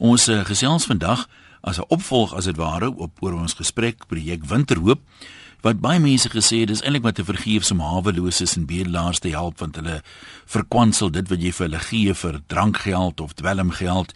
Ons uh, gesels vandag as 'n opvolg as dit ware op oor ons gesprek projek Winterhoop wat baie mense gesê het dis eintlik wat te vergeef om haweloses en bedelaars te help want hulle verkwansel dit wat jy vir hulle gee vir drankgeld of dwelmgeld.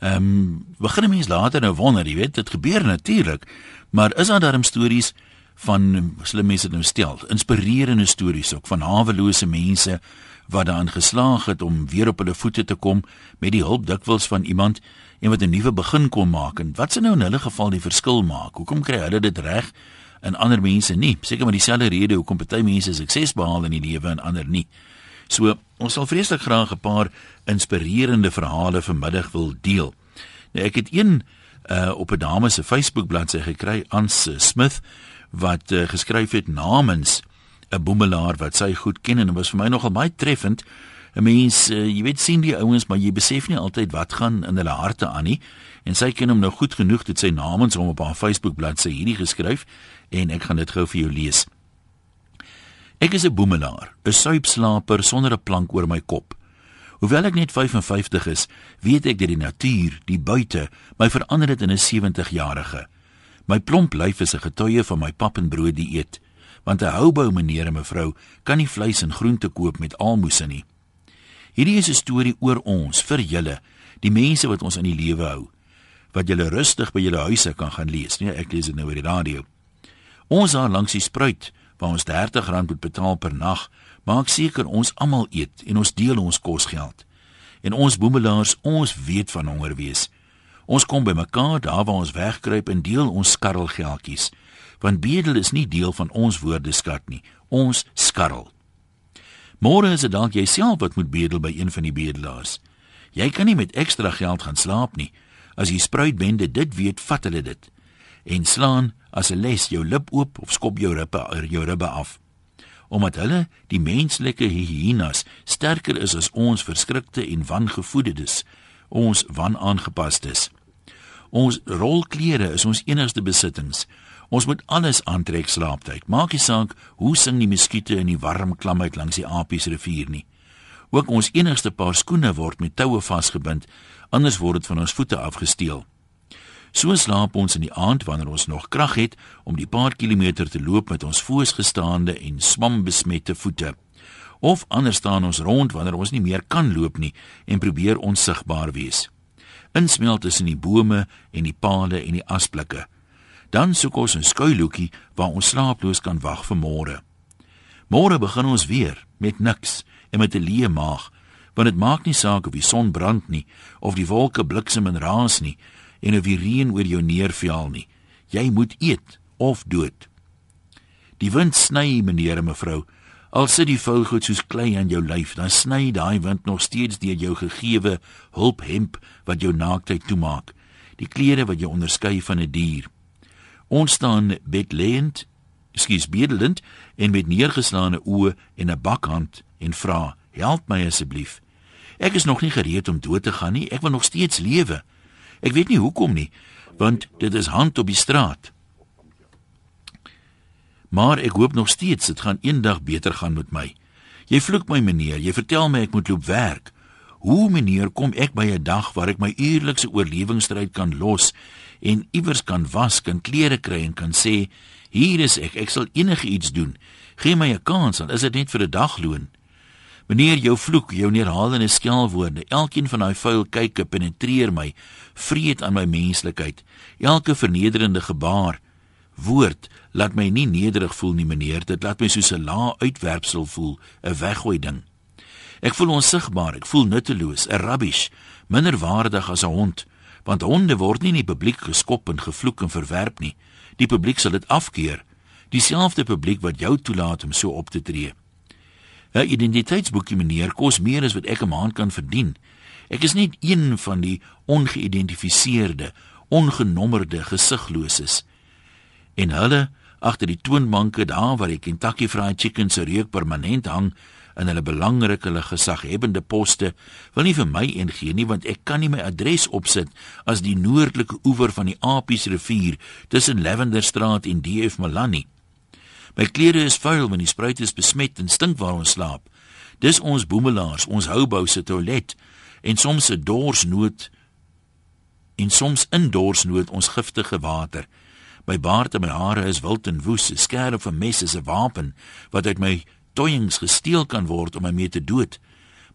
Ehm um, begin mense later nou wonder, jy weet, dit gebeur natuurlik, maar is daar darm stories van slim mense nou stel, inspirerende stories ook van hawelose mense wat daarin geslaag het om weer op hulle voete te kom met die hulp dikwels van iemand en wat 'n nuwe begin kon maak en wat se nou in hulle geval die verskil maak? Hoekom kry hulle dit reg en ander mense nie? Seker maar dieselfde rede hoekom party mense sukses behaal in die lewe en ander nie. So, ons sal vreeslik graag 'n paar inspirerende verhale vanmiddag wil deel. Nou ek het een uh op 'n dame se Facebook bladsy gekry, Ans Smith, wat uh, geskryf het namens 'n boemelaar wat sy goed ken en dit was vir my nogal baie treffend. 'n Mens, uh, jy weet sien die ouens, maar jy besef nie altyd wat gaan in hulle harte aan nie. En sy ken hom nou goed genoeg dat sy namens hom op haar Facebook bladsy hierdie geskryf en ek gaan dit gou vir jou lees. Ek is 'n boemelaar, 'n suipslaper sonder 'n plank oor my kop. Hoewel ek net 55 is, weet ek dat die natuur, die buite, my verander het in 'n 70-jarige. My plomp lyf is 'n getuie van my pap en brood dieet want 'n houbou meneer en mevrou kan nie vleis en groente koop met almoses nie. Hierdie is 'n storie oor ons, vir julle, die mense wat ons in die lewe hou, wat julle rustig by julle huise kan gaan lees. Nee, ek lees dit nou oor die radio. Ons daar langs die spruit waar ons R30 moet betaal per nag, maak seker ons almal eet en ons deel ons kosgeld. En ons boemelaars, ons weet van honger wees. Ons kom by mekaar daar waar ons wegkruip en deel ons skarrelgeldjies want bedel is nie deel van ons woordeskat nie. Ons skarrel. Môre is dit dalk jouself wat moet bedel by een van die bedelaars. Jy kan nie met ekstra geld gaan slaap nie. As jy spruitbende dit weet, vat hulle dit en slaan as 'n les jou lip oop of skop jou ribbe jou ribbe af. Omdat hulle die menslike hyenas sterker is as ons verskrikte en wangevoededes, ons wanaangepastes. Ons rolklere is ons enigste besittings. Ons moet alles aantrek slaaptyd. Maak nie saak hoe sing die muskiete in die warm klamheid langs die Apies rivier nie. Ook ons enigste paar skoene word met toue vasgebind, anders word dit van ons voete afgesteel. So slaap ons in die aand wanneer ons nog krag het om die paar kilometer te loop met ons voorsgestaande en swambesmette voete. Of anders staan ons rond wanneer ons nie meer kan loop nie en probeer onsigbaar wees. Insmelt tussen die bome en die palle en die asblikke. Dan soek ons 'n skuilhoekie waar ons slaaploos kan wag vir môre. Môre begin ons weer met niks en met 'n leë maag, want dit maak nie saak of die son brand nie of die wolke bliksem en raas nie en of die reën oor jou neerval nie. Jy moet eet of dood. Die wind sny, meneer en mevrou, al sit die voelgoed soos klei aan jou lyf, dan sny daai wind nog steeds deur jou gegeewe hulphemp wat jou naaktheid toemaak, die klere wat jou onderskei van 'n die dier. Ons staan bedleend, skuis bedelend en met neergeslaane oë en 'n bakhand en vra: "Help my asseblief. Ek is nog nie gereed om dood te gaan nie. Ek wil nog steeds lewe. Ek weet nie hoekom nie, want dit is hand op die straat." Maar ek hoop nog steeds dit gaan eendag beter gaan met my. Jy vloek my meneer, jy vertel my ek moet loop werk. Hoe meneer kom ek by 'n dag waar ek my eerlikse oorlewingsstryd kan los en iewers kan was, kan klere kry en kan sê hier is ek, ek sal enigiets doen. Gee my 'n kans, dan is dit net vir 'n dagloon. Meneer jou vloek, jou neerhalende skelwoorde, elkeen van daai vuil kykke penetreer my, vreet aan my menslikheid. Elke vernederende gebaar, woord laat my nie nederig voel nie, meneer, dit laat my soos 'n lae uitwerpsel voel, 'n weggooi ding. Ek voel onsigbaar, ek voel nutteloos, 'n rubbish, minder waardig as 'n hond want honde word nie in die publiek geskop en gevloek en verwerp nie. Die publiek sal dit afkeer. Dieselfde publiek wat jou toelaat om so op te tree. 'n Identiteitsboekie meneer kos meer as wat ek 'n maand kan verdien. Ek is net een van die ongeïdentifiseerde, ongenommerde gesigloses. En hulle agter die toonbanke daar waar die Kentucky Fried Chicken se reuk permanent hang, in hulle belangrike hulle gesaghebende poste wil nie vir my ingee nie want ek kan nie my adres opsit as die noordelike oewer van die Apies rivier tussen Lavenderstraat en DF Malani. My klere is vuil want die spruit is besmet en stink waar ons slaap. Dis ons boemelaars, ons houbou se toilet en soms 'n dorsnood en soms in dorsnood ons giftige water. My baard en my hare is wild en woes, 'n skerp van mes is 'n wapen wat uit my toyings gesteel kan word om my mee te dood.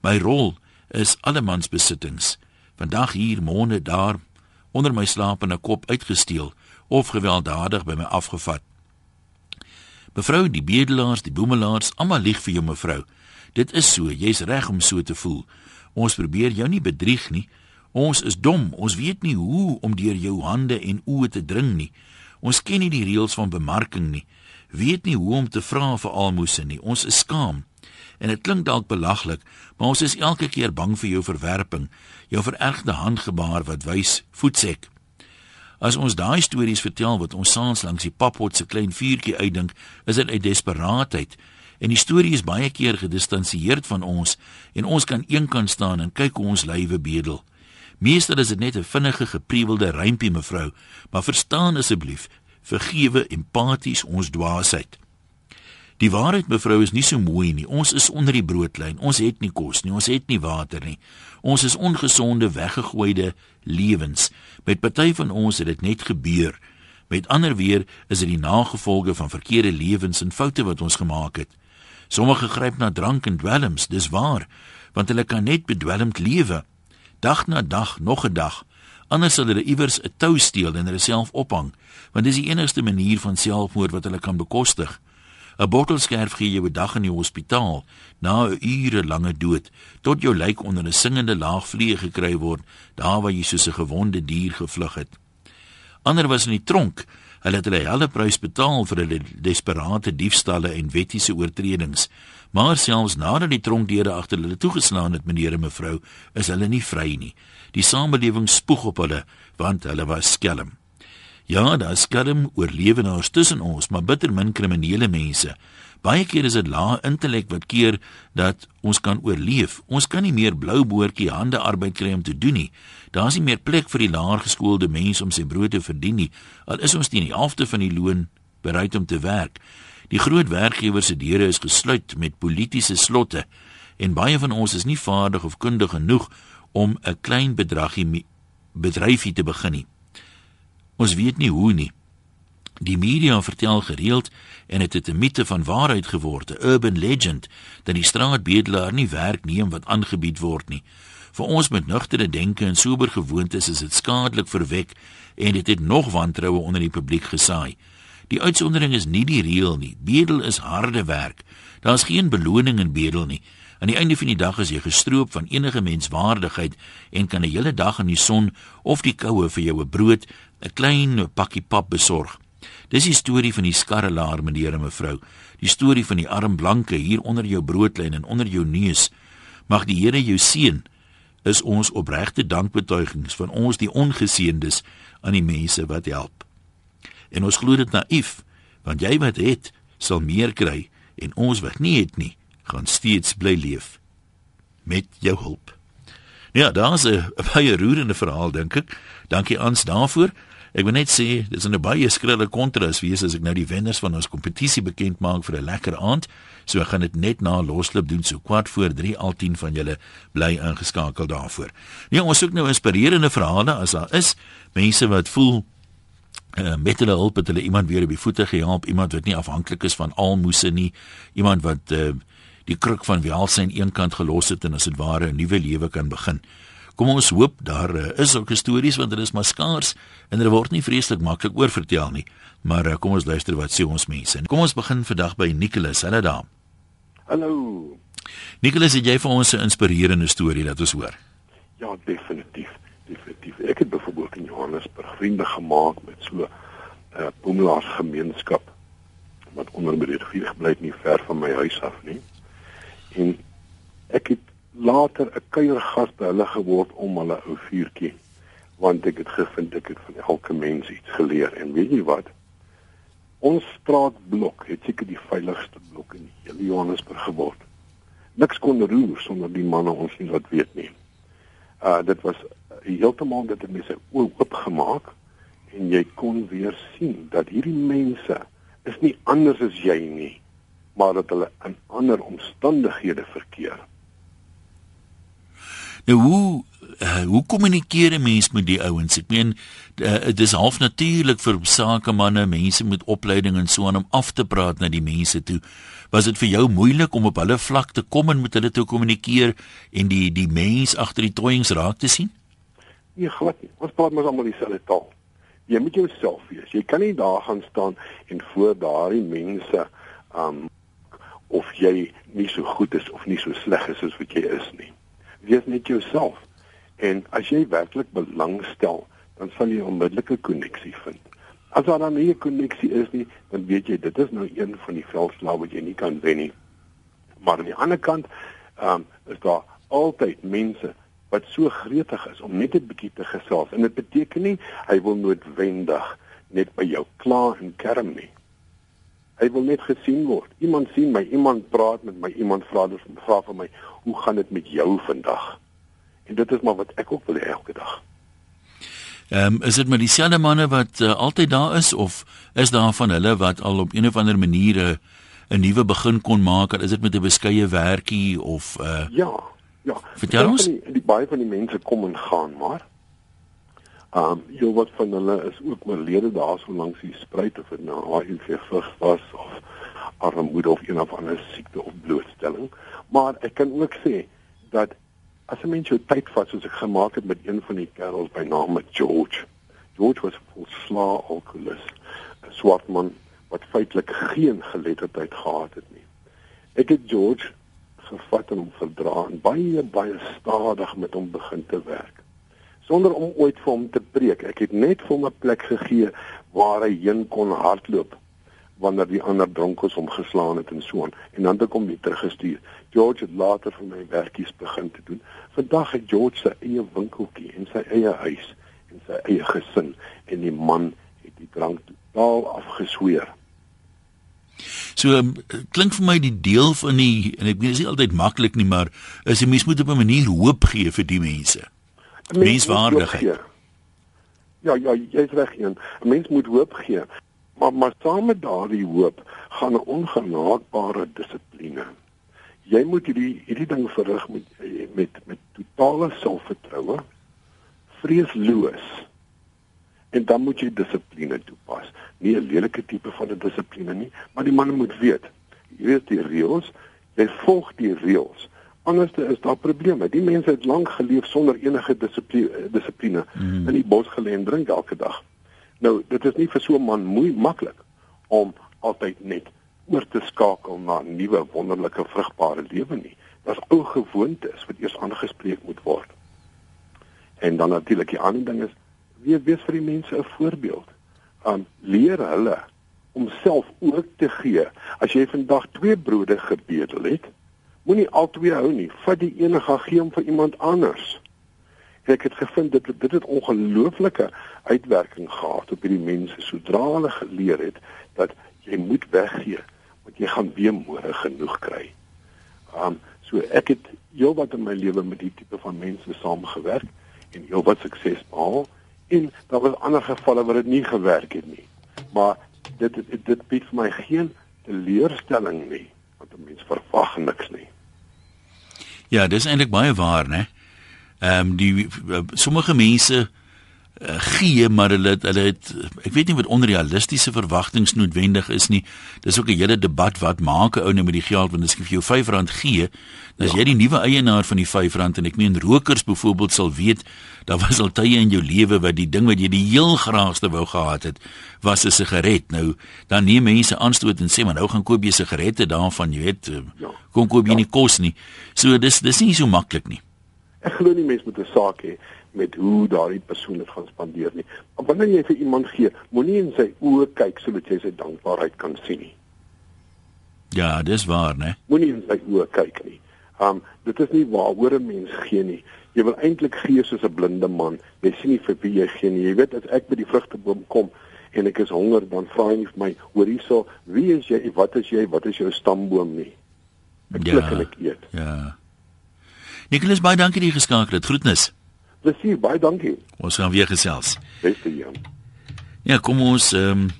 My rol is allemans besittings. Vandag hier, môre daar, onder my slapende kop uitgesteel of gewelddadig by my afgevat. Mevrou, die bedelaars, die boemelaars, almal lieg vir jou mevrou. Dit is so, jy's reg om so te voel. Ons probeer jou nie bedrieg nie. Ons is dom. Ons weet nie hoe om deur jou hande en oë te dring nie. Ons ken nie die reëls van bemarking nie. Weet nie hoe om te vra vir almoses nie. Ons is skaam. En dit klink dalk belaglik, maar ons is elke keer bang vir jou verwerping, jou verergde handgebaar wat wys voetsek. As ons daai stories vertel wat ons saans langs die pappot se klein vuurtjie uitdink, is dit uit desperaatheid en die storie is baie keer gedistansieerd van ons en ons kan eenkant staan en kyk hoe ons lywe bedel. Meestal is dit net 'n vinnige geprewelde rympie mevrou, maar verstaan asseblief, vergewe empaties ons dwaasheid. Die waarheid mevrou is nie so mooi nie. Ons is onder die broodlyn. Ons het nie kos nie. Ons het nie water nie. Ons is ongesonde, weggegooide lewens. Met party van ons het dit net gebeur. Met ander weer is dit die nagevolge van verkeerde lewens en foute wat ons gemaak het. Sommige gryp na drank en dwelms, dis waar, want hulle kan net bedwelmd lewe. Dag na dag, nog 'n dag. Anders sal hulle iewers 'n tou steel en hulle self ophang, want dis die enigste manier van selfmoord wat hulle kan bekostig. 'n Bottelskerf gee jou 'n dag in die hospitaal na 'n ure lange dood tot jou lijk onder 'n singende laag vliee gekry word daar waar jy soos 'n gewonde dier gevlug het. Ander was in die tronk. Hulle het hulle hele prys betaal vir hulle desperate diefstalle en wettiese oortredings. Maar selfs nadat die tronkdeure agter hulle toegeslaan het, meneer en mevrou, is hulle nie vry nie. Die samelewing spoeg op hulle want hulle was skelm. Ja, daar skerm oorlewenaars tussen ons, maar bitter min kriminele mense. Baie keer is dit lae intellek wat keer dat ons kan oorleef. Ons kan nie meer blou boortjie hande arbeid kry om te doen nie. Daar's nie meer plek vir die laer geskoolde mens om sy brood te verdien nie. Al is ons teen die helfte van die loon bereid om te werk. Die groot werkgewers se deure is gesluit met politieke slotte en baie van ons is nie vaardig of kundig genoeg om 'n klein bedragie bedryfie te begin nie. Ons weet nie hoe nie. Die media vertel gereeld en dit het 'n mite van waarheid geword, 'n urban legend, dat die straatbedelaar nie werk neem wat aangebied word nie. Vir ons met nugtere denke en sober gewoontes is dit skadelik verwek en dit het nog wantroue onder die publiek gesaai. Die uitsondering is nie die reël nie. Bedel is harde werk. Daar's geen beloning in bedel nie. Aan die einde van die dag is jy gestroop van enige menswaardigheid en kan 'n hele dag in die son of die koue vir jou 'n brood, 'n klein pakkie pap besorg. Dis die storie van die skarrelaar meneer en mevrou. Die storie van die arm blanke hier onder jou broodlyn en onder jou neus. Mag die Here jou seën. Is ons opregte dankbetuigings van ons die ongeseëndes aan die mense wat help. En ons glo dit naïef, want jy wat het, sal meer kry en ons wat nie het nie, gaan steeds bly leef met jou hulp. Ja, daar's 'n baie roerende verhaal dink ek. Dankie Ans daarvoor. Ek wil net sê dis 'n baie skrille kontras wees as ek nou die wenners van ons kompetisie bekend maak vir 'n lekker aand. So ek gaan dit net na loslip doen so kwart voor 3 al 10 van julle bly ingeskakel daarvoor. Nee, ons soek nou inspirerende verhale as daar is mense wat voel uh, met hulle hulp het hulle iemand weer op die voete gehelp, iemand wat nie afhanklik is van almoses nie, iemand wat uh, die kruk van welsyn eenkant gelos het en as dit ware 'n nuwe lewe kan begin. Kom ons hoop daar uh, is ook stories want dit is maar skaars en dit word nie vreeslik maklik oorvertel nie. Maar uh, kom ons luister wat sê ons mense. En kom ons begin vandag by Nicholas. Hallo daar. Hallo. Nicholas, het jy vir ons 'n inspirerende storie laat ons hoor? Ja, definitief. Definitief. Ek het byvoorbeeld in Johannesburg vriende gemaak met so 'n uh, boemelaars gemeenskap wat onder by die rivier het nie ver van my huis af nie. En ek het later 'n kuiergas by hulle geword om hulle ou vuurtjie want ek het gevind ek het van elke mens iets geleer en weet jy wat ons straatblok het seker die veiligste blok in die hele Johannesburg geword niks kon roer sonder die manne ons nie wat weet nie uh dit was heeltemal dit mense oop gemaak en jy kon weer sien dat hierdie mense is nie anders as jy nie maar dat hulle in ander omstandighede verkeer Nou hoe uh, hoe kommunikeer 'n mens met die ouens? Ek meen uh, dit is half natuurlik vir sakemanne, mense met opleiding en so aan om af te praat na die mense toe. Was dit vir jou moeilik om op hulle vlak te kom en met hulle te kommunikeer en die die mens agter die toyings raak te sien? Nee, glad nie. Ons praat mos almal dieselfde taal. Jy moet jouself wees. Jy kan nie daar gaan staan en voor daardie mense um of jy nie so goed is of nie so sleg is as wat jy is nie. Wees net jouself. En as jy werklik belangstel, dan sal jy 'n onmiddellike koneksie vind. As daar dan nie 'n koneksie is nie, dan weet jy dit is nou een van die veldslae wat jy nie kan wen nie. Maar aan die ander kant, um, is daar altyd mense wat so gretig is om net 'n bietjie te gesels en dit beteken nie hy wil noodwendig net by jou kla en kerm nie. Hy wil net gesien word. Iemand sien my, iemand praat met my, iemand vra dus vra vir my, "Hoe gaan dit met jou vandag?" En dit is maar wat ek ook wil hê elke dag. Ehm um, is dit met dieselfde manne wat uh, altyd daar is of is daar van hulle wat al op een of ander manier 'n 'n nuwe begin kon maak? Is dit met 'n beskeie werkie of uh Ja. Ja. Vertel ons. Die, die baie van die mense kom en gaan, maar ehm um, jy wat van hulle is ook oorlede daar so langs die spruit of dit nou HIV was of armoede of een of ander siekte of blootstelling. Maar ek kan ook sê dat as 'n mens jou tyd vat soos ek gemaak het met een van die kerels by naam George. George was 'n volslaa alkoholist, 'n swart man wat feitelik geen geletterdheid gehad het nie. Ek het George gevat en hom verdra en baie baie stadig met hom begin te werk sonder om ooit vir hom te preek. Ek het net vir hom 'n plek gegee waar hy heen kon hardloop wanneer die ander dronkers hom geslaan het en so aan en dan het ek hom weer teruggestuur. George het later vir my werkies begin te doen. Vandag het George sy eie winkeltjie en sy eie huis en sy eie gesin en die man het die drank totaal afgesweer. So um, klink vir my die deel van die en ek weet dit is nie altyd maklik nie, maar is die mens moet op 'n manier hoop gee vir die mense. Menswaardigheid. Ja, ja, jy's reg een. 'n Mens moet hoop gee. Maar maar saam met daardie hoop gaan 'n ongenaakbare dissipline. Jy moet hierdie hierdie ding verrig met met met totale selfvertroue, vreesloos. En dan moet jy dissipline toepas. Nie 'n lelike tipe van 'n dissipline nie, maar die man moet weet. Jy weet die reëls, jy volg die reëls. Anderste is daar probleme. Die mense het lank geleef sonder enige dissipline dissipline mm. in die bos gelê en drink elke dag. Nou, dit is nie vir so 'n man moeilik maklik om altyd net oor te skakel na 'n nuwe wonderlike vrugbare lewe nie. Daar's ou gewoontes wat eers aangespreek moet word. En dan natuurlik die ander ding is wie wees vir die mense 'n voorbeeld. Um leer hulle om self ook te gee. As jy vandag twee brode gebedel het, moenie al twee hou nie. Vat die een en gaan gee hom vir iemand anders ek het gevind dit dit het ongelooflike uitwerking gehad op hierdie mense sodra hulle geleer het dat jy moet weggee want jy gaan weer môre genoeg kry. Um so ek het heelwat in my lewe met hierdie tipe van mense saamgewerk en heelwat sukses behaal en daar was ander gevalle waar dit nie gewerk het nie. Maar dit dit, dit bied vir my geen teleurstelling nie want 'n mens verwag niks nie. Ja, dis eintlik baie waar, né? Ehm um, die uh, sommige mense uh, gee maar hulle hulle het ek weet nie wat onrealistiese verwagtinge noodwendig is nie. Dis ook 'n hele debat wat maak 'n ou nou met die geld want as ek vir jou R5 gee, dan as ja. jy die nuwe eienaar van die R5 en ek meen rokers byvoorbeeld sal weet, daar was al tye in jou lewe wat die ding wat jy die heel graagste wou gehad het, was 'n sigaret. Nou dan neem mense aanstoot en sê maar nou gaan koop jy sigarette daarvan, jy weet, eh, ja. kom koop jy ja. nie kos nie. So dis dis nie so maklik nie. Ek glo nie mense moet 'n saak hê met hoe daardie persoon dit gaan spandeer nie. Maar wanneer jy vir iemand gee, moenie in sy oë kyk sodat jy sy dankbaarheid kan sien nie. Ja, dis waar, né? Moenie in sy oë kyk nie. Um dit is nie waaroor 'n mens gee nie. Jy wil eintlik gee soos 'n blinde man. Jy sien nie vir wie jy gee nie. Jy weet as ek by die vrugteboom kom en ek is honger, dan vra hy nie vir my, "Hoor hierso, wie is jy? Wat is jy? Wat is jou stamboom nie?" Ek ja, klik en ek eet. Ja. Nicholas baie dankie dat jy geskakel het. Groetnis. Plesier, baie dankie. Ons gaan weer gesels. Beste Jan. Ja, kom ons ehm um,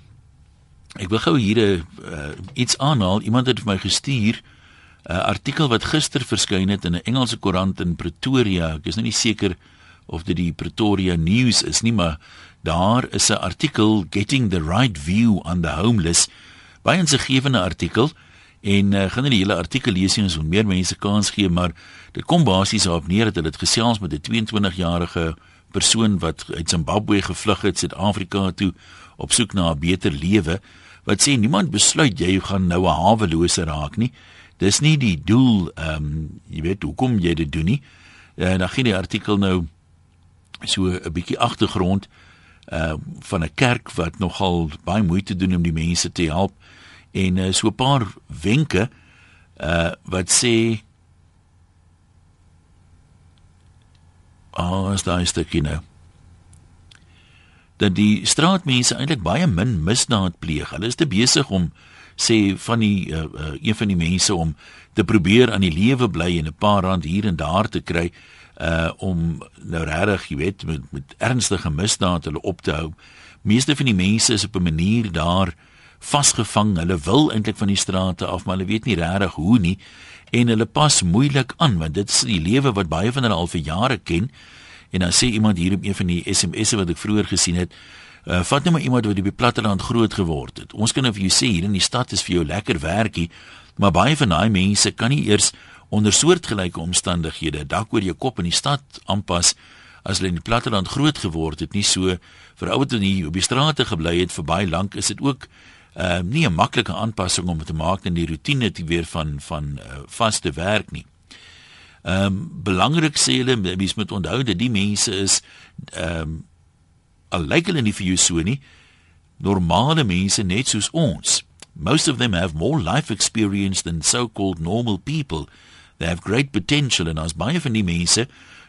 ek wil gou hier 'n uh, iets aanhaal. Iemand het vir my gestuur 'n artikel wat gister verskyn het in 'n Engelse koerant in Pretoria. Ek is nou nie seker of dit die Pretoria News is nie, maar daar is 'n artikel Getting the Right View on the Homeless. Baie 'n segewende artikel en uh, gaan nie die hele artikel lees nie, ons wil meer mense kans gee, maar dit kom basies daarop neer dat hulle dit gesels met 'n 22-jarige persoon wat uit Zimbabwe gevlug het Suid-Afrika toe op soek na 'n beter lewe wat sê niemand besluit jy gaan nou 'n hawelose raak nie. Dis nie die doel ehm um, jy weet hoekom jy dit doen nie. En dan gee die artikel nou so 'n bietjie agtergrond uh van 'n kerk wat nogal baie moeite doen om die mense te help en uh, so 'n paar wenke uh wat sê Ah, oh, is daai stukkie nou. Dat die straatmense eintlik baie min misdaad pleeg. Hulle is te besig om sê van die uh, uh, een van die mense om te probeer aan die lewe bly en 'n paar rand hier en daar te kry uh om nou regtig, jy weet, met met ernstige misdade hulle op te hou. Meeste van die mense is op 'n manier daar vasgevang. Hulle wil eintlik van die strate af, maar hulle weet nie regtig hoe nie en hulle pas moeilik aan want dit is die lewe wat baie van hulle al vir jare ken. En dan sê iemand hier op een van die SMS'e wat ek vroeër gesien het, uh, vat net maar iemand wat op die platteland groot geword het. Ons kan nou vir jou sê hier in die stad is vir jou lekker werkie, maar baie van daai mense kan nie eers onder soortgelyke omstandighede dak oor jou kop in die stad aanpas as hulle in die platteland groot geword het nie so vir ou wat nie op die strate gebly het vir baie lank is dit ook uh, nie 'n maklike aanpassing om te maak in die rotine te weer van van uh, vaste werk nie. Ehm um, belangrik sê hulle mens moet onthou dat die mense is ehm um, al lyk hulle nie vir jou so nie normale mense net soos ons. Most of them have more life experience than so-called normal people they have great potential en as baie van die mense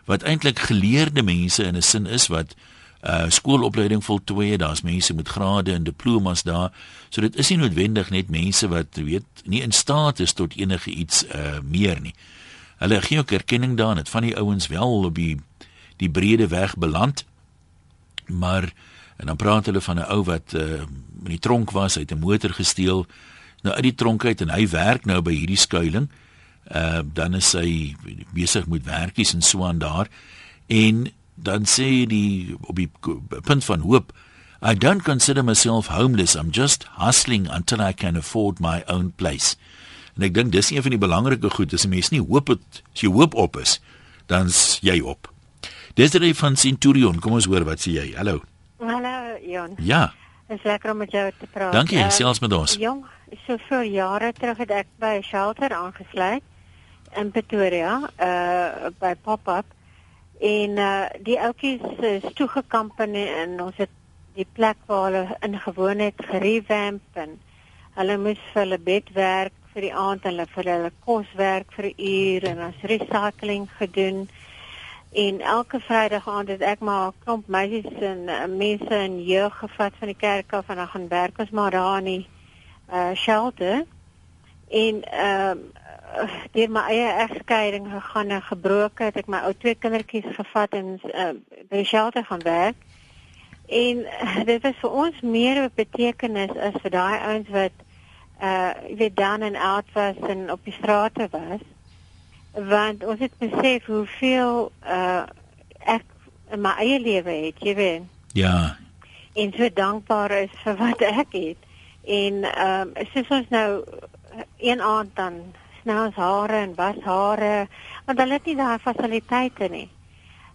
wat eintlik geleerde mense in 'n sin is wat uh skoolopleiding voltooi, daar's mense met grade en diplomas daar. So dit is nie noodwendig net mense wat weet nie in staat is tot enige iets uh meer nie. Hulle gee ook erkenning daaraan dat van die ouens wel op die die brede weg beland. Maar en dan praat hulle van 'n ou wat uh in die tronk was, hy het 'n motor gesteel. Nou uit die tronk uit en hy werk nou by hierdie skuilings uh, dan is hy besig met werkies en so aan daar en dan sê die op die punt van hoop I don't consider myself homeless. I'm just hustling until I can afford my own place. En ek dink dis een van die belangrike goed. As 'n mens nie hoop het as jy hoop op is dan's jy op. Desiree van Centurion. Kom ons hoor wat sê jy. Hallo. Hallo Jan Ja. Dit is lekker om met jou te praat. Dankie, uh, selfs met ons. Jong, so vir jare terug het ek by 'n shelter aangesluit in Pretoria uh by pop-up en uh die ouetjies is toegekamp en, en ons het die plek waar hulle ingewoon het gerevamp en hulle moes vir hulle bed werk vir die aand en hulle vir hulle kos werk vir 'n uur en ons recycling gedoen. En elke Vrydag aand het ek maar 'n klomp meisies en uh, mense in jeug gevat van die kerk af en dan gaan werk ons maar daar in die uh shelter. En ehm uh, deur my eie egskeiding gegaan en gebroke het ek my ou twee kindertjies gevat en uh, by die shelter gaan werk. En uh, dit was vir ons meer 'n betekenis as vir daai ouens wat uh jy weet dan en out was en op die strate was. Want ons het besef hoeveel uh ek in my eie lewe het, jy weet. Ja. En so dankbaar is vir wat ek het. En ehm um, soos ons nou een aand dan ons hare en was hare want hulle het nie daai fasiliteite nie.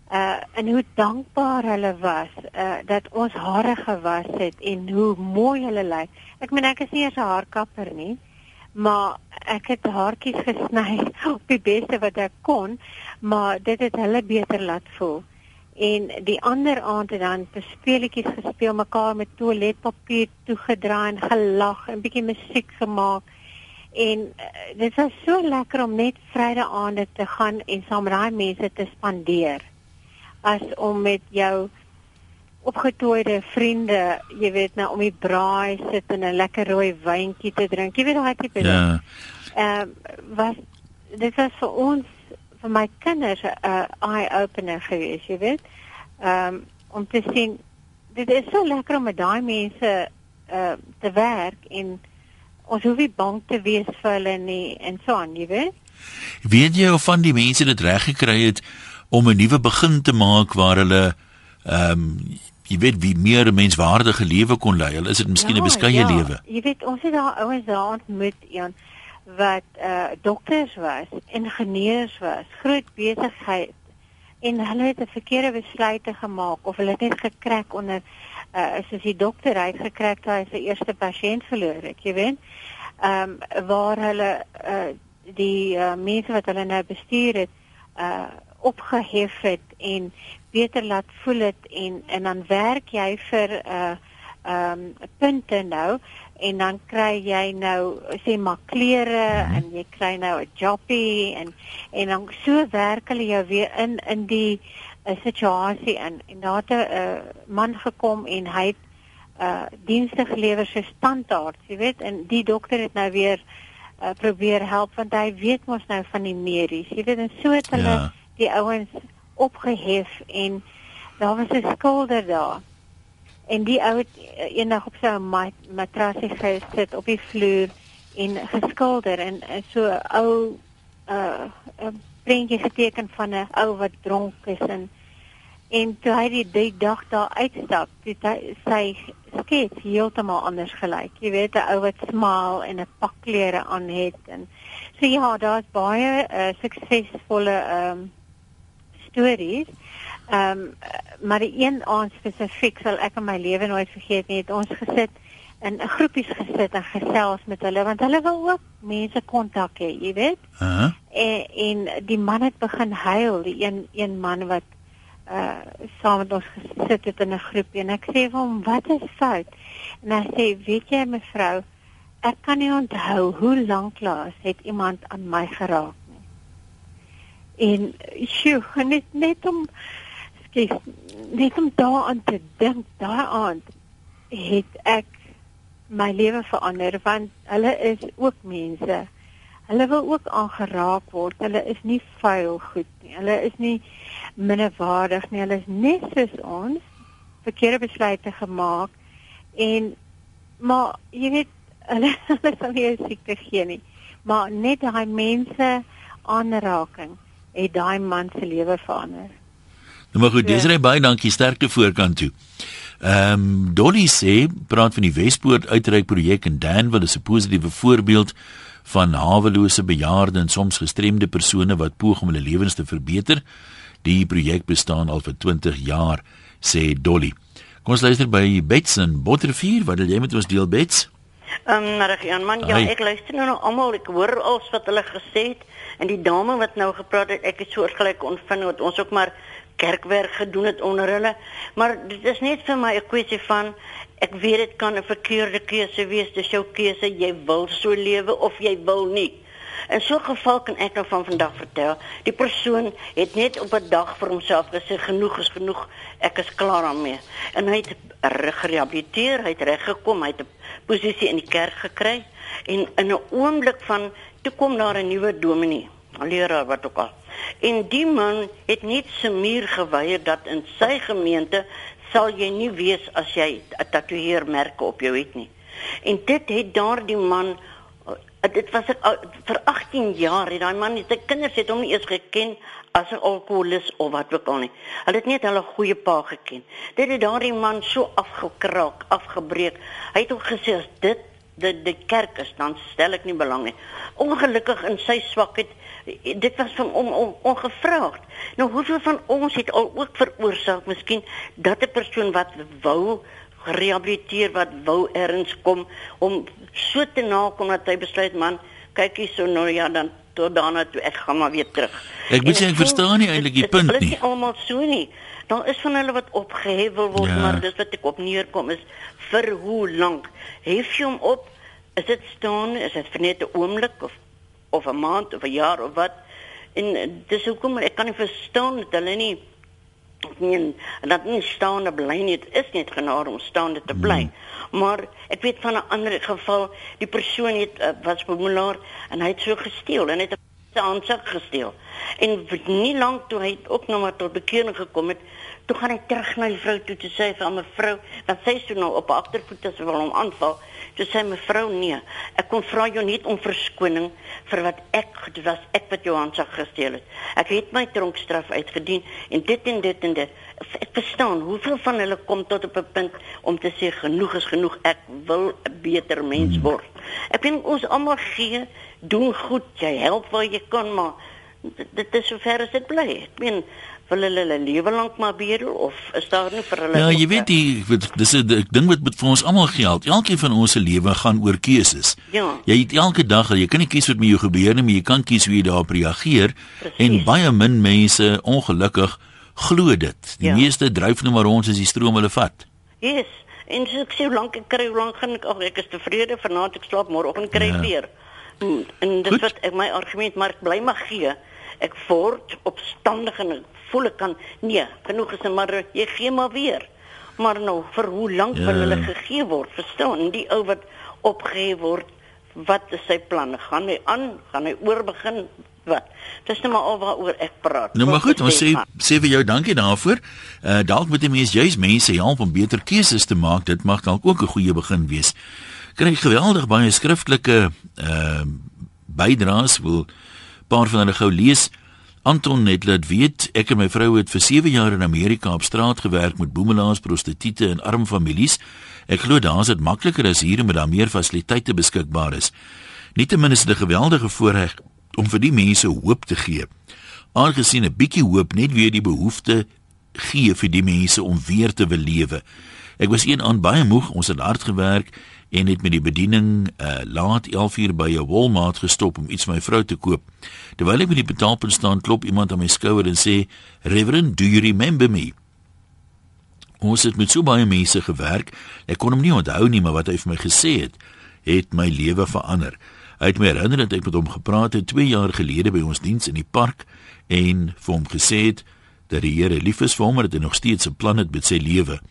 Uh en hoe dankbaar hulle was uh dat ons hare gewas het en hoe mooi hulle lyk. Ek meen ek is nie eers 'n haarkapper nie, maar ek het haartjies gesny op die beste wat ek kon, maar dit het hulle beter laat voel. En die ander aand het dan speletjies gespeel, mekaar met toiletpapier toegedraai en gelag en bietjie musiek gemaak. En uh, dit was so lekker om net Vrydag aande te gaan en saam met daai mense te spandeer. As om met jou opgetooide vriende, jy weet nou om die braai sit en 'n lekker rooi wyntjie te drink. Jy weet daai tipe ding. Ja. Ehm uh, was dit was vir ons vir my kinders 'n uh, eye opener geweest, jy weet. Ehm um, om te sien dit is so lekker om met daai mense uh te werk en ons hoef nie bang te wees vir hulle nie en so aan, jy weet. Weet jy of van die mense dit reg gekry het om 'n nuwe begin te maak waar hulle ehm um, jy weet wie meer 'n menswaardige lewe kon lei. Hulle is dit miskien 'n ja, beskeie ja. lewe. Jy weet ons het daar ouens daar ontmoet, Jan, wat uh dokters was, ingenieurs was, groot besigheid en hulle het 'n verkeerde besluite gemaak of hulle het net gekrak onder uh soos die dokter het gekrak toe hy sy eerste pasiënt verloor het, jy weet. Ehm um, waar hulle uh die uh, mense wat hulle nou bestuur het uh opgehef het en beter laat voel het en en dan werk jy vir 'n uh, ehm um, punte nou en dan kry jy nou sê maar klere en jy kry nou 'n jobbie en en dan so werk hulle jou weer in in die uh, situasie in en daar het 'n uh, man gekom en hy het uh dienste gelewer so standaard jy weet en die dokter het nou weer uh, probeer help want hy weet mos nou van die medies jy weet en so het hulle ja. die ouens opgehef en daar was 'n skilder daar. En die ou het eendag op sy matrasie gesit op die vloer en geskilder en so ou uh 'n prentjie geteken van 'n ou wat dronk is en en toe hy die, die dag daar uitstap, het hy sy skets heeltemal anders gelyk. Jy weet 'n ou wat smaal en 'n pak klere aan het en so ja, daar's baie uh, suksesvolle ehm um, stories. Ehm um, maar die een aand spesifiek sal ek in my lewe nooit vergeet nie. Het ons gesit in 'n groepies gesit en gesels met hulle want hulle wil ook mense kontak hê, jy weet. Uh -huh. en, en die man het begin huil, die een een man wat uh saam met ons gesit het in 'n groepie en ek sê vir hom, "Wat is fout?" En hy sê, "Weet jy mevrou, ek kan nie onthou hoe lank laas het iemand aan my geraak En sjoe, net net om skies, net om daaraan te dink, daaraan het ek my lewe verander want hulle is ook mense. Hulle wil ook aangeraak word. Hulle is nie vuil goed nie. Hulle is nie minderwaardig nie. Hulle is net soos ons verkeerde besluite gemaak en maar jy weet hulle hulle sal nie siekte gee nie. Maar net daai mense aanraking het daai man se lewe verander. Nou maar goed, dis reg baie dankie sterkte voorkant toe. Ehm um, Dolly sê praat van die Wespoort uitreik projek in Danville is 'n positiewe voorbeeld van hawelose bejaarde en soms gestremde persone wat poog om hulle lewens te verbeter. Die projek bestaan al vir 20 jaar, sê Dolly. Kom ons luister by Bets en Bottervuur, wat wil jy met ons deel Bets? Ehm um, reg Jan man, ja, ek luister nou nog almal, ek hoor alles wat hulle gesê het en die dame wat nou gepraat het, ek het soortgelyk ontvang wat ons ook maar kerkwerk gedoen het onder hulle. Maar dit is net vir my 'n kwessie van ek weet dit kan 'n verkeerde keuse wees, dis jou keuse, jy wil so lewe of jy wil nie. In so 'n geval kan ek nou van vandag vertel, die persoon het net op 'n dag vir homself gesê genoeg is genoeg, ek is klaar daarmee. En hy het gerehabiliteer, hy het reggekom, hy het 'n posisie in die kerk gekry en in 'n oomblik van toe kom daar 'n nuwe dominee, 'n leraar wat ook al. En die man het net se muur geweier dat in sy gemeente sal jy nie wees as jy 'n tatoeëermerke op jou het nie. En dit het daardie man Uh, dit was ek vir 18 jaar het daai man sy kinders het hom nie eens geken as 'n alkoholist of wat ook al nie. Hulle het net hulle goeie pa geken. Dit het daardie man so afgekraak, afgebreek. Hy het ook gesê as dit die die kerk is dan stel ek nie belang nie. Ongelukkig in sy swakheid dit was van om on, ongevraagd. Nou hoeveel van ons het al ook veroorsaak miskien dat 'n persoon wat wou gerehabiliteer wat wou erns kom om so te nakom dat hy besluit man kyk hier so nou ja dan tot daarna toe ek gaan maar weer terug. Ek moet sê ek verstaan nie eintlik die punt nie. Dit is almal so nie. Daar is van hulle wat opgehewel word ja. maar dis wat ek op neerkom is vir hoe lank? Hef jy hom op? Is dit staan? Is dit vir net 'n oomblik of of 'n maand of 'n jaar of wat? En dis hoekom ek kan nie verstaan dat hulle nie nie dat nie staande bly nie dit is net genade om staande te bly hmm. maar ek weet van 'n ander geval die persoon het uh, was bemelaar en hy het so gesteel en het se handsak gesteel. En nie lank toe hy ook nog maar tot bekering gekom het, toe gaan hy terug na die vrou toe te sê vir 'n mevrou, want sy toe nou op agtervoete as wil hom aanval. Toe sê mevrou nee, ek kom vra jou net om verskoning vir wat ek dit was ek wat jou handsak gesteel het. Ek het my tronkstraf uitgedien en dit en dit en dit. Ek verstaan hoeveel van hulle kom tot op 'n punt om te sê genoeg is genoeg, ek wil 'n beter mens word. Ek dink ons almal gee doen goed, jy help waar jy kan, maar dit is sover as dit bly. Ek meen wil hulle hulle lewe lank maar bedel of is daar nie vir hulle Ja, jy weet die dis 'n ding wat met vir ons almal geld. Elkeen van ons se lewe gaan oor keuses. Ja. Jy het elke dag, jy kan nie kies wat met jou gebeur nie, maar jy kan kies hoe jy daarop reageer. Precies. En baie min mense ongelukkig glo dit. Die ja. meeste dryf nou maar rond as die stroom hulle vat. Yes. En so ek sê hoe lank ek kry, hoe lank gaan ek ag ek is tevrede vanaand ek slaap môreoggend kry ja. weer. Hmm, en dis Goed. wat ek my argument maar ek bly maar gee. Ek word opstandig en ek voel ek kan nee, genoeg is maar jy gee maar weer. Maar nou vir hoe lank ja. wil hulle gegee word? Verstaan? Die ou wat opgegee word, wat is sy planne? Gaan hy aan? Gaan hy oorbegin? Wat? Dis net maar al waaroor ek praat. Nou maar goed, ons sê sê vir jou dankie daarvoor. Uh dalk moet die mens juis mense help om beter keuses te maak. Dit mag dalk ook 'n goeie begin wees kry geweldig baie skriftelike uh, bydraes wil paar van hulle gou lees. Anton het laat weet ek en my vrou het vir 7 jaar in Amerika op straat gewerk met boemelaars, prostituie en arm families. Ek glo daar is dit makliker as hier met daar meer fasiliteite beskikbaar is. Nietemin is dit 'n geweldige voorreg om vir die mense hoop te gee. Aangesien 'n bietjie hoop net weer die behoefte gee vir die mense om weer te wil lewe. Ek was een aan baie moeg, ons het hard gewerk en het met die bediening uh, laat 11uur by 'n Walmart gestop om iets vir my vrou te koop. Terwyl ek by die betaalpunt staan, klop iemand aan my skouer en sê, "Reverend, do you remember me?" Ons het met so baie mense gewerk, ek kon hom nie onthou nie, maar wat hy vir my gesê het, het my lewe verander. Hy het my herinner dat ek met hom gepraat het 2 jaar gelede by ons diens in die park en vir hom gesê het dat die Here lief is vir hom en dat hy nog steeds 'n plan het met sy lewe.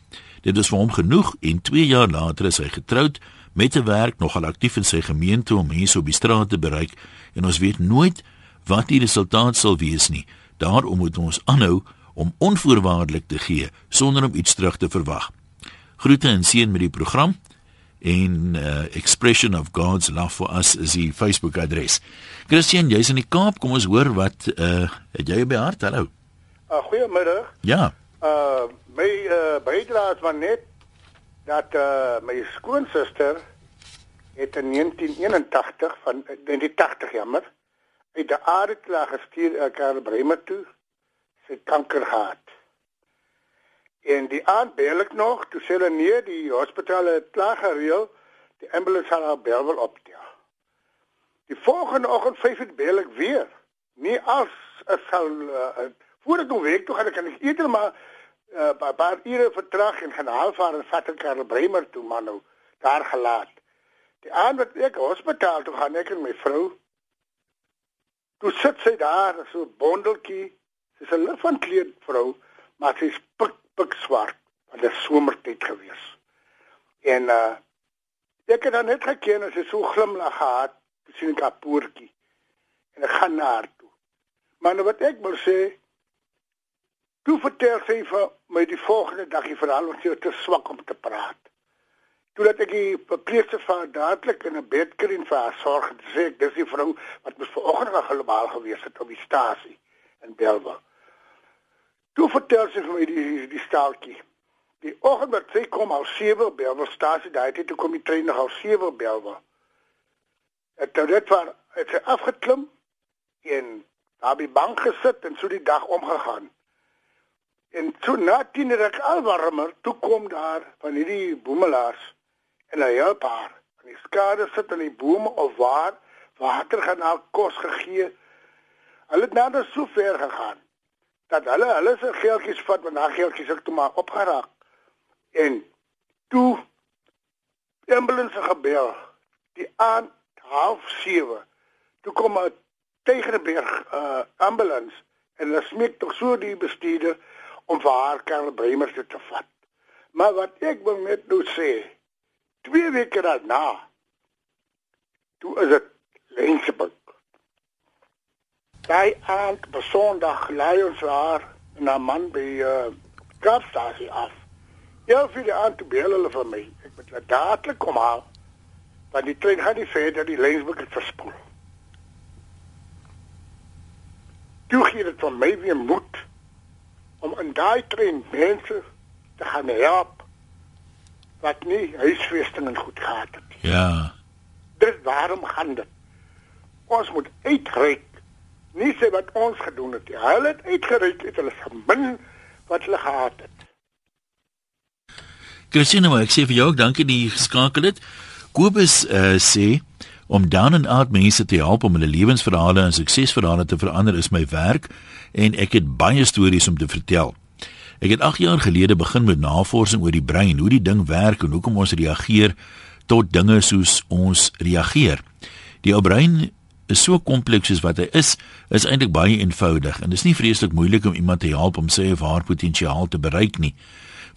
Dit is vir hom genoeg en 2 jaar later is hy getroud met 'n werk nogal aktief in sy gemeente om mense op die straat te bereik en ons weet nooit wat die resultaat sal wees nie. Daarom moet ons aanhou om onvoorwaardelik te gee sonder om iets terug te verwag. Groete en seën met die program en uh, expression of God's love for us is die Facebook adres. Christian, jy's in die Kaap, kom ons hoor wat uh, het jy by hart? Hallo. Uh, goeiemiddag. Ja. Uh my uh, bydrae is maar net dat uh, my skoonsister het in 1981 van in die 80 jammer uit die aarde klaar gestuur uh, Karl Bremer toe sy kanker gehad. En die aand bel ek nog, toe sê hulle nee, die hospitaal het klaar gereël, die ambulance sal haar bel wel optel. Die volgende oggend 5 uur bel ek weer. Nie as as sal uh, voor ek week toe gaan ek kan ek eerder maar uh, paar, paar ure vertrag en gaan halfvaar en vat ek Karel Bremer toe maar nou daar gelaat. Die aand wat ek hospitaal toe gaan ek en my vrou. Toe sit sy daar so 'n bondeltjie. Sy's 'n lief van kleed vrou, maar sy's pik pik swart. Want dit is somertyd gewees. En uh ek het dan net geken as sy so glimlag gehad, sien ek haar poortjie. En ek gaan na haar toe. Maar nou wat ek wil sê, Toe vertel sy vir my die volgende dag die verhaal wat sy te swak om te praat. Toe dat ek die verpleegster van dadelik in 'n bed kry en vir haar sorg sê ek dis die vrou wat mos vanoggend nog globaal gewees het op die stasie in Belwa. Toe vertel sy vir my die die staaltjie. Die oggend wat sy kom al 7 Belwa stasie, daai het toe kom die trein al 7 Belwa. Het dit waar het sy afgeklim en daar by bank gesit en so die dag omgegaan. En toe na 10 ruk al warmer, toe kom daar van hierdie boemelaars en hy help haar. En die skade sit in die bome of waar water gaan al kos gegee. Hulle het nou so ver gegaan dat hulle hulle se geeltjies vat want daai geeltjies het toe maar opgeraak. En toe ambulance gebel. Die aand half 7. Toe kom 'n Tegenberg uh ambulance en hulle smeek tog so die bestuurder om vir haar Karel Bremer te vat. Maar wat ek wil net nou sê, twee weke daarna toe is dit Lensburg. Daai aand op Sondag lei ons daar na man by uh Kaapstasie af. Ja, vir die aand toe bel hulle vir my. Ek moet laat dadelik kom haal. Want die trein gaan nie verder die Lensburg het verspoel. Toe gee dit van my weer moed om in daai trein mense te gaan help wat nie huisvesting en goed gehad het. Ja. Dis waarom gaan dit. Ons moet uitreik. Nie sê wat ons gedoen het nie. Hulle het uitgereik het hulle gemin wat hulle gehad het. Christine, ek sê vir jou ook dankie dat jy geskakel het. Kobus uh, sê om dan en uit mense te help om hulle lewensverhale en suksesverhale te verander is my werk en ek het baie stories om te vertel. Ek het 8 jaar gelede begin met navorsing oor die brein, hoe die ding werk en hoekom ons reageer tot dinge soos ons reageer. Die ou brein is so kompleks soos wat hy is, is eintlik baie eenvoudig en dit is nie vreeslik moeilik om iemand te help om sy of haar potensiaal te bereik nie.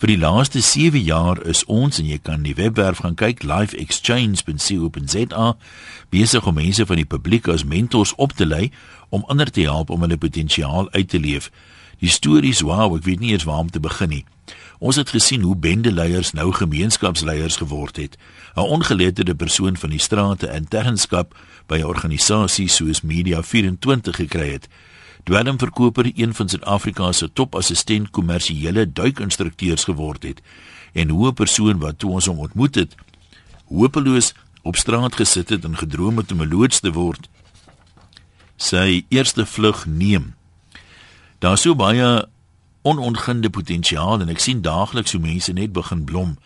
Vir die laaste 7 jaar is ons en jy kan die webwerf gaan kyk lifeexchange.co.za besig om mense van die publiek as mentors op te lei om ander te help om hulle potensiaal uit te leef. Die stories, wow, ek weet nie eens waar om te begin nie. Ons het gesien hoe bendeleiers nou gemeenskapsleiers geword het. 'n Ongeletterde persoon van die strate in terrenskap by 'n organisasie soos Media 24 gekry het. Dwelmverkoper, een van Suid-Afrika se topassistent kommersiële duikinstrukteurs geword het en hoe 'n persoon wat toe ons hom ontmoet het, hopeloos op straat gesit het en gedroom het om 'n loods te word, sy eerste vlug neem. Daar's so baie onontginde potensiaal en ek sien daagliks hoe mense net begin blom.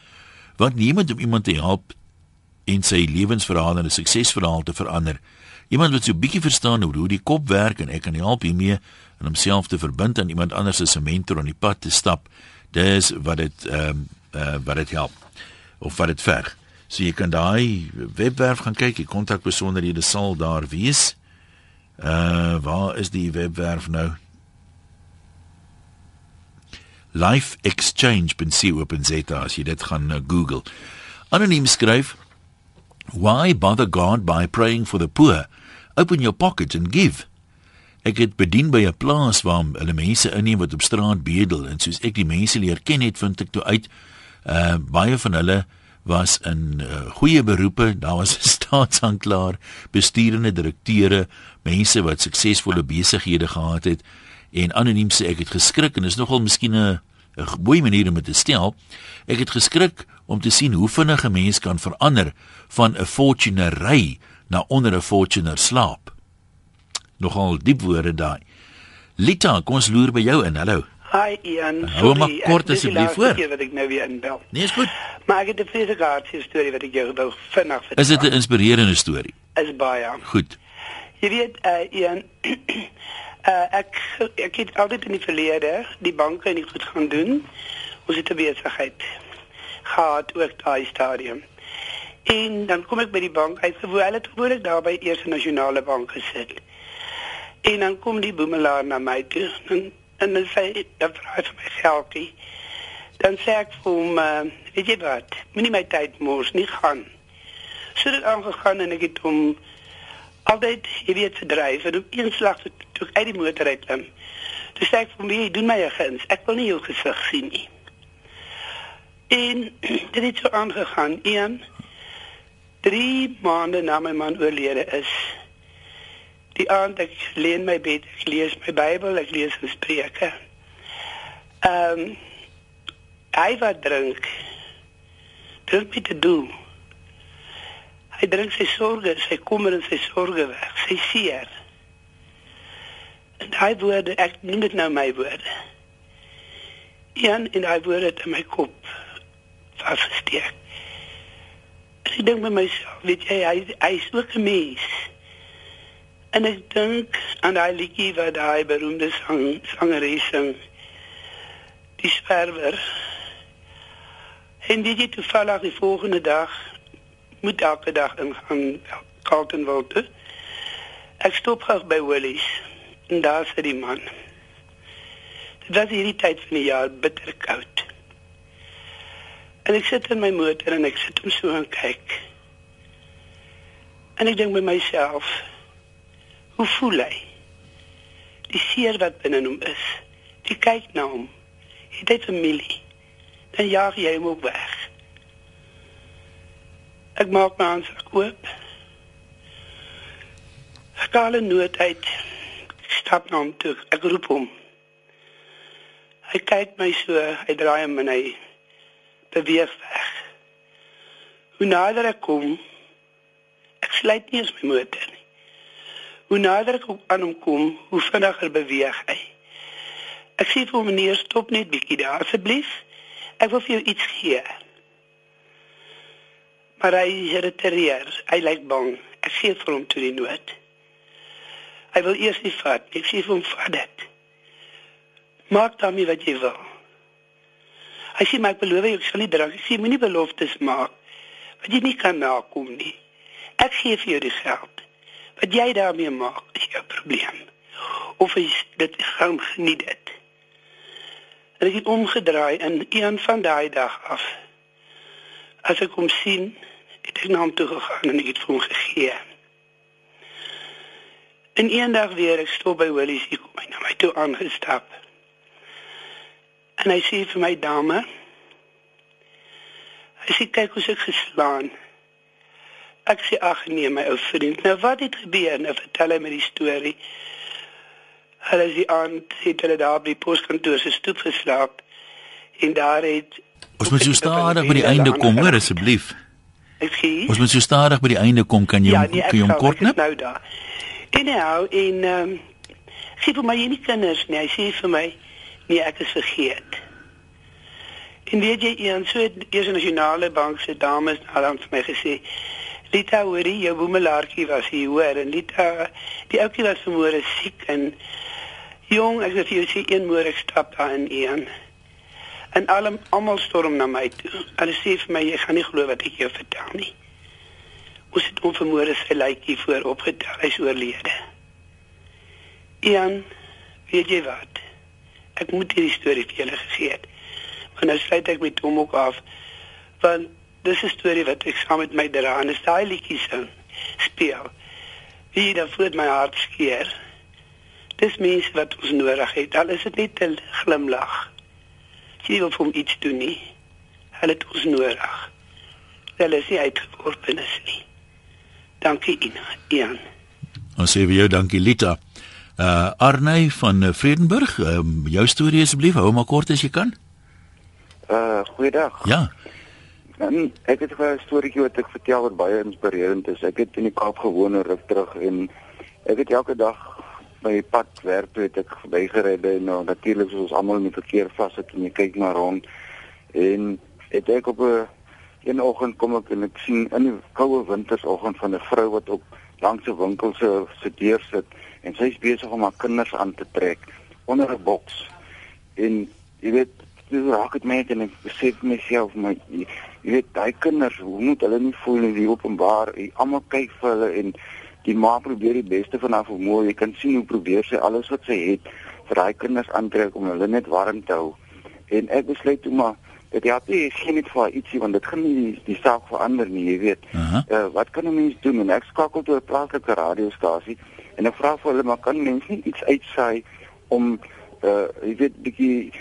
Wat niemand om iemand te help en sy lewensverhaal en 'n suksesverhaal te verander. Iemand wat so 'n bietjie verstaan hoe die kop werk en ek kan help hiermee en homself te verbind aan iemand anders as 'n mentor op die pad te stap. Dis wat dit ehm um, uh, wat dit help of wat dit verg. So jy kan daai webwerf gaan kyk, die kontakbesonderhede sal daar wees. Uh waar is die webwerf nou? lifeexchange.co.za as jy dit gaan uh, Google. Anoniem skryf: Why bother God by praying for the poor? Open your pocket and give. Ek het bedien by 'n plaas waar hulle mense inneem wat op straat bedel en soos ek die mense leer ken het, vind ek toe uit uh baie van hulle was in uh, goeie beroepe, daar was 'n staatsanklaer, bestuurende direkteure, mense wat suksesvolle besighede gehad het en anoniem sê ek het geskrik en is nogal miskien 'n 'n goeie manier om dit te stel. Ek het geskrik om te sien hoe vinnig 'n mens kan verander van 'n fortunery na onder 'n fortuner slaap. Nogal diep woorde daai. Lita, kom ons loer by jou in. Hallo. Hi Ian. Hou maar kort asseblief voor. Ek weet nou weer inbel. Nee, is goed. Maar ek het 'n fisiese storie wat ek jou wou vinnig vertel. Is dit 'n inspirerende storie? Is baie. Goed. Jy weet uh Ian Uh, ek ek het altyd in die verlede die banke nie goed gaan doen. Ons het 'n besigheid gehad ook daai stadium. En dan kom ek by die bank uit gewoonlik het gewoonlik daar by Eerste Nasionale Bank gesit. En dan kom die boemelaar na my toe en en hy sê dat hy vir my geldjie. Dan sê ek vir hom, uh, weet jy wat, moenie my tyd mors nie gaan. So het aangegaan en ek het hom altyd jy weet verdryf en op een slag toe ek uit die motor uit klim. Toe sê ek vir my, doen my 'n guns. Ek wil nie jou gesig sien nie. En dit het so aangegaan. Een 3 maande na my man oorlede is. Die aand ek lê in my bed, ek lees my Bybel, ek lees Spreuke. Ehm um, hy wat drink drink met te doen Hy drink sy sorges, sy kommer en sy sorges weg, sy seer. En daai woorde, ek noem dit nou my woorde. Een in daai woorde het my kop vasgesteek. Ek dink by myself, weet jy, hy hy is ook 'n mens. En ek dink aan daai liedjie wat daai beroemde sang sangeres sing. Die swerwer. En dit het toevallig die volgende dag moet elke dag ingaan Carltonville toe. Ek stop gou by Willys en daar sit die man. Dit was hierdie tyd van die jaar bitter koud. En ek sit in my motor en ek sit hom so en kyk. En ek dink by myself, hoe voel hy? die seer wat binne hom is. Jy kyk na hom. Hy het 'n familie. Dan jaag jy hom op weg. Ek maak my hand oop. Ek haal 'n noot uit. Ek stap na hom toe. Ek roep hom. Hy kyk my so, hy draai hom en hy beweeg weg. Hoe nader ek kom, ek sluit nie eens my motor nie. Hoe nader ek aan hom kom, hoe vinniger beweeg hy. Ek sê vir meneer, stop net bietjie daar asseblief. Ek wil vir jou iets gee. Maar hy retireer. Hy lyk bang. Ek sê vir hom toe die nood. Hy wil eers nie vat. Ek sê vir hom vat dit. Maak daarmee wat jy wil. Hy sê maar ek beloof jy ek sal nie drink. Ek sê moenie beloftes maak wat jy nie kan nakom nie. Ek gee vir jou die geld. Wat jy daarmee maak, is jou probleem. Of is dit gaan geniet dit. En ek het omgedraai en een van daai dag af as ek hom sien, het ek na hom toe gegaan en ek het vir hom gegee. En eendag weer ek stop by Willie's hier kom hy na my toe aangestap. En hy sê vir my dame, hy sê kyk hoe ek geslaan Ek sê ag nee my ou vriend, nou wat het gebeur? Nou vertel hy my die storie. Hulle is die aand het hulle daar by die poskantoor se stoep geslaap en daar het Ons moet so stadig by die einde kom, hoor asseblief. Ekskuus. Ons moet so stadig by die einde kom, kan jy ja, nee, kan jy hom kort net? Nou daar. En nou en ehm um, sê vir my nie kinders nie. Hy sê vir my nee, ek is vergeet. En weet jy, een so het eers nasionale bank se dames al aan my gesê Lita hoorie, jou boemelaartjie was hier hoor en Lita die ouetjie was vanmôre siek en jong, ek het vir jou sê een môre stap daar in een. En almal almal storm na my toe. Hulle sê vir my jy gaan nie glo wat ek jou vertel nie. Ons het vanmôre sy lykie voor opgetel, hy's oorlede. Ian, weet jy wat? Ek moet hierdie storie vir julle gegee het. Want nou sluit ek met hom ook af. Want dis 'n storie wat ek saam met my dra en 'n daai liedjie sing speel. Wie dan voel my hart skeer. Dis mens wat ons nodig het. Al is dit net 'n glimlag. Jy wil vir hom iets doen nie. Hulle het ons nodig. Hulle is nie uitgeworpenes nie. Dankie Ina. Ian. Ons sê vir jou dankie Lita. Uh Arney van Vredenburg, um, jou storie asseblief, hou maar kort as jy kan. Uh goeiedag. Ja. En ek het 'n storieetjie wat ek vertel wat baie inspirerend is. Ek het in die Kaap gewoon ruk terug en ek het elke dag by pad werk toe het ek verbygery en nou natuurlik soos ons almal in die verkeer vassit en jy kyk na rond en het ek op 'n een oggend kom ek en ek sien in die koue wintersoggend van 'n vrou wat op langs 'n winkel se se deur sit en sy's besig om haar kinders aan te trek onder 'n boks. En jy weet, dis raak dit my net en ek besef myself my jy weet daai kinders hoe moet hulle nie voel in die openbaar? Jy almal kyk vir hulle en die ma probeer die beste van haar vermoë. Jy kan sien hoe probeer sy alles wat sy het vir daai kinders aantrek om hulle net warm te hou. En ek besluit toe maar dit ja dit is geen net vir ietsie want dit gaan nie die, die saak verander nie jy weet. Uh -huh. uh, wat kan 'n mens doen? En ek skakel toe 'n plaaslike radiostasie en ek vra vir hulle maar kan mense nie iets uitsaai om uh, jy weet bietjie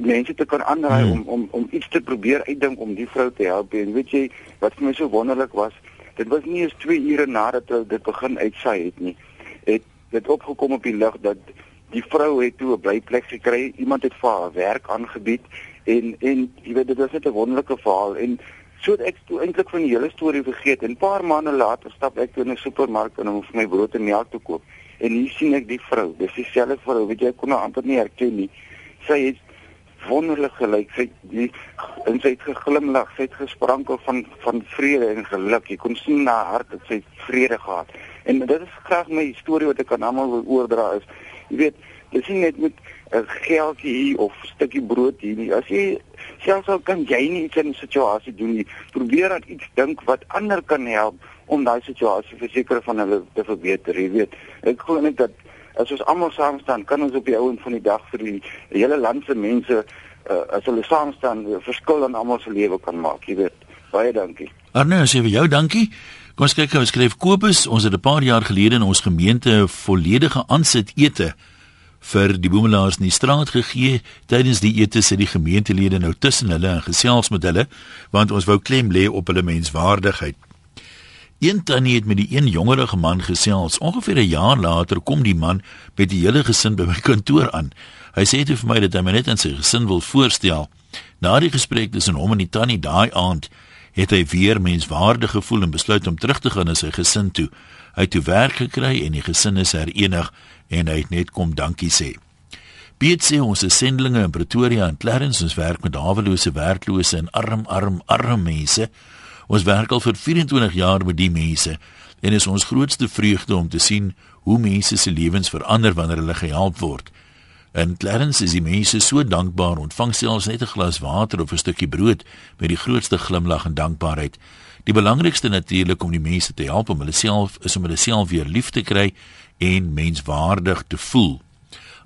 mense te kan aanraai hmm. om om om iets te probeer uitdink om die vrou te help en weet jy wat vir my so wonderlik was dit was nie eens 2 ure nadat hulle dit begin uitsaai het nie het dit opgekom op die lig dat die vrou het toe 'n blyplek gekry iemand het vir haar werk aangebied en en jy weet dit was net 'n wonderlike verhaal en so ek toe eintlik van die hele storie vergeet en 'n paar maande later stap ek toe in 'n supermark en om vir my brood en melk te koop en hier sien ek die vrou dis dieselfde vrou weet jy ek kon haar amper nie herken nie sy het wonderlik gelyk. Sy die en sy het geglimlag, sy het gesprankel van van vrede en geluk. Jy kon sien na haar hart dat sy vrede gehad. En dit is graag my storie wat ek aan almal wil oordra is. Jy weet, jy sien net met 'n geldjie hier of stukkie brood hier nie. As jy selfs al kan jy nie iets in 'n situasie doen nie, probeer aan iets dink wat ander kan help om daai situasie verseker van hulle te verbeter. Jy weet, ek glo net dat as ons almal saam staan, kan ons op die ouend van die dag vir die, hele land se mense uh, as hulle saam staan, 'n verskil in almal se lewe kan maak, jy weet. Baie dankie. Arne, as jy vir jou dankie. Kom ons kyk, ons skryf Kobus, ons het 'n paar jaar gelede in ons gemeente volledige aansit ete vir die boemelaars in die straat gegee. Tydens die ete sit die gemeentelede nou tussen hulle en gesels met hulle want ons wou klem lê op hulle menswaardigheid. Een tannie het met die een jongerige man gesels. Ongeveer 'n jaar later kom die man met die hele gesin by my kantoor aan. Hy sê vir my dat hy my net aan sy gesin wil voorstel. Na die gesprek tussen hom en die tannie daai aand het hy weer menswaardig gevoel en besluit om terug te gaan na sy gesin toe. Hy het toe werk gekry en die gesin is herenig en hy het net kom dankie sê. Piet sê ons is sendlinge in Pretoria en Clarence ons werk met hawelose werklose en arm arm arm mense. Ons werk al vir 24 jaar met die mense en is ons grootste vreugde om te sien hoe mense se lewens verander wanneer hulle gehelp word. En Clarence is die mense so dankbaar, ontvang selfs net 'n glas water of 'n stukkie brood met die grootste glimlag en dankbaarheid. Die belangrikste natuurlik om die mense te help om hulle self is om hulle self weer lief te kry en menswaardig te voel.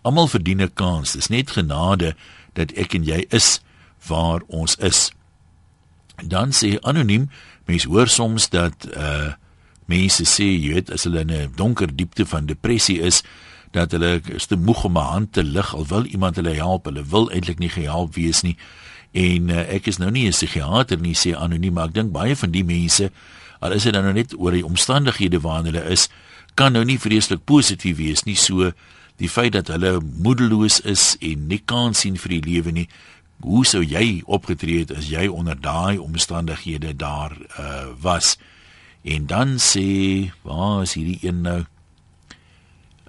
Almal verdien 'n kans. Dis net genade dat ek en jy is waar ons is. Dan sê anoniem, mense hoor soms dat uh mense sê jy weet as hulle in 'n donker diepte van depressie is, dat hulle is te moeg om 'n hand te lig al wil iemand hulle help, hulle wil eintlik nie gehelp wees nie. En uh, ek is nou nie 'n psigiater nie, sê anoniem, maar ek dink baie van die mense, al is dit nou net oor die omstandighede waarin hulle is, kan nou nie vreeslik positief wees nie. So die feit dat hulle moedeloos is en nie kans sien vir die lewe nie. Hoe sou jy opgetree het as jy onder daai omstandighede daar uh, was? En dan sê, waar is hierdie een nou?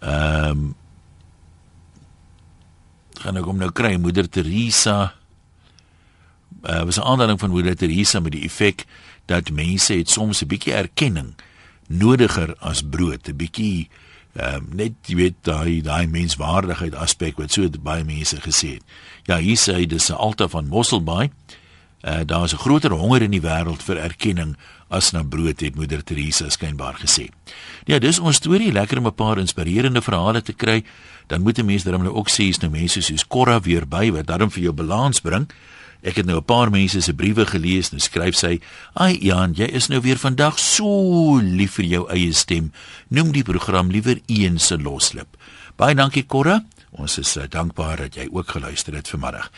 Ehm um, gaan ek hom nou kry moeder Teresa. Uh, was 'n aanduiding van moeder Teresa met die effek dat mense het soms 'n bietjie erkenning nodiger as brood, 'n bietjie ehm um, net jy weet daai daai menswaardigheid aspek wat so baie mense gesê het. Ja, hier sê hy dis 'n altaar van Mosselbaai. Uh, daar is 'n groter honger in die wêreld vir erkenning as na brood het moeder Teresa skynbaar gesê. Ja, dis ons storie, lekker om 'n paar inspirerende verhale te kry. Dan moet 'n mens dan nou ook sê is nou mense soos Korra weer by wat dan vir jou balans bring. Ek het nou 'n paar mense se briewe gelees en skryf sy: "Ai Jan, jy is nou weer vandag so lief vir jou eie stem. Noem die program liewer een se loslip." Baie dankie Korra. Ons is uh, dankbaar dat jy ook geluister het vanmiddag.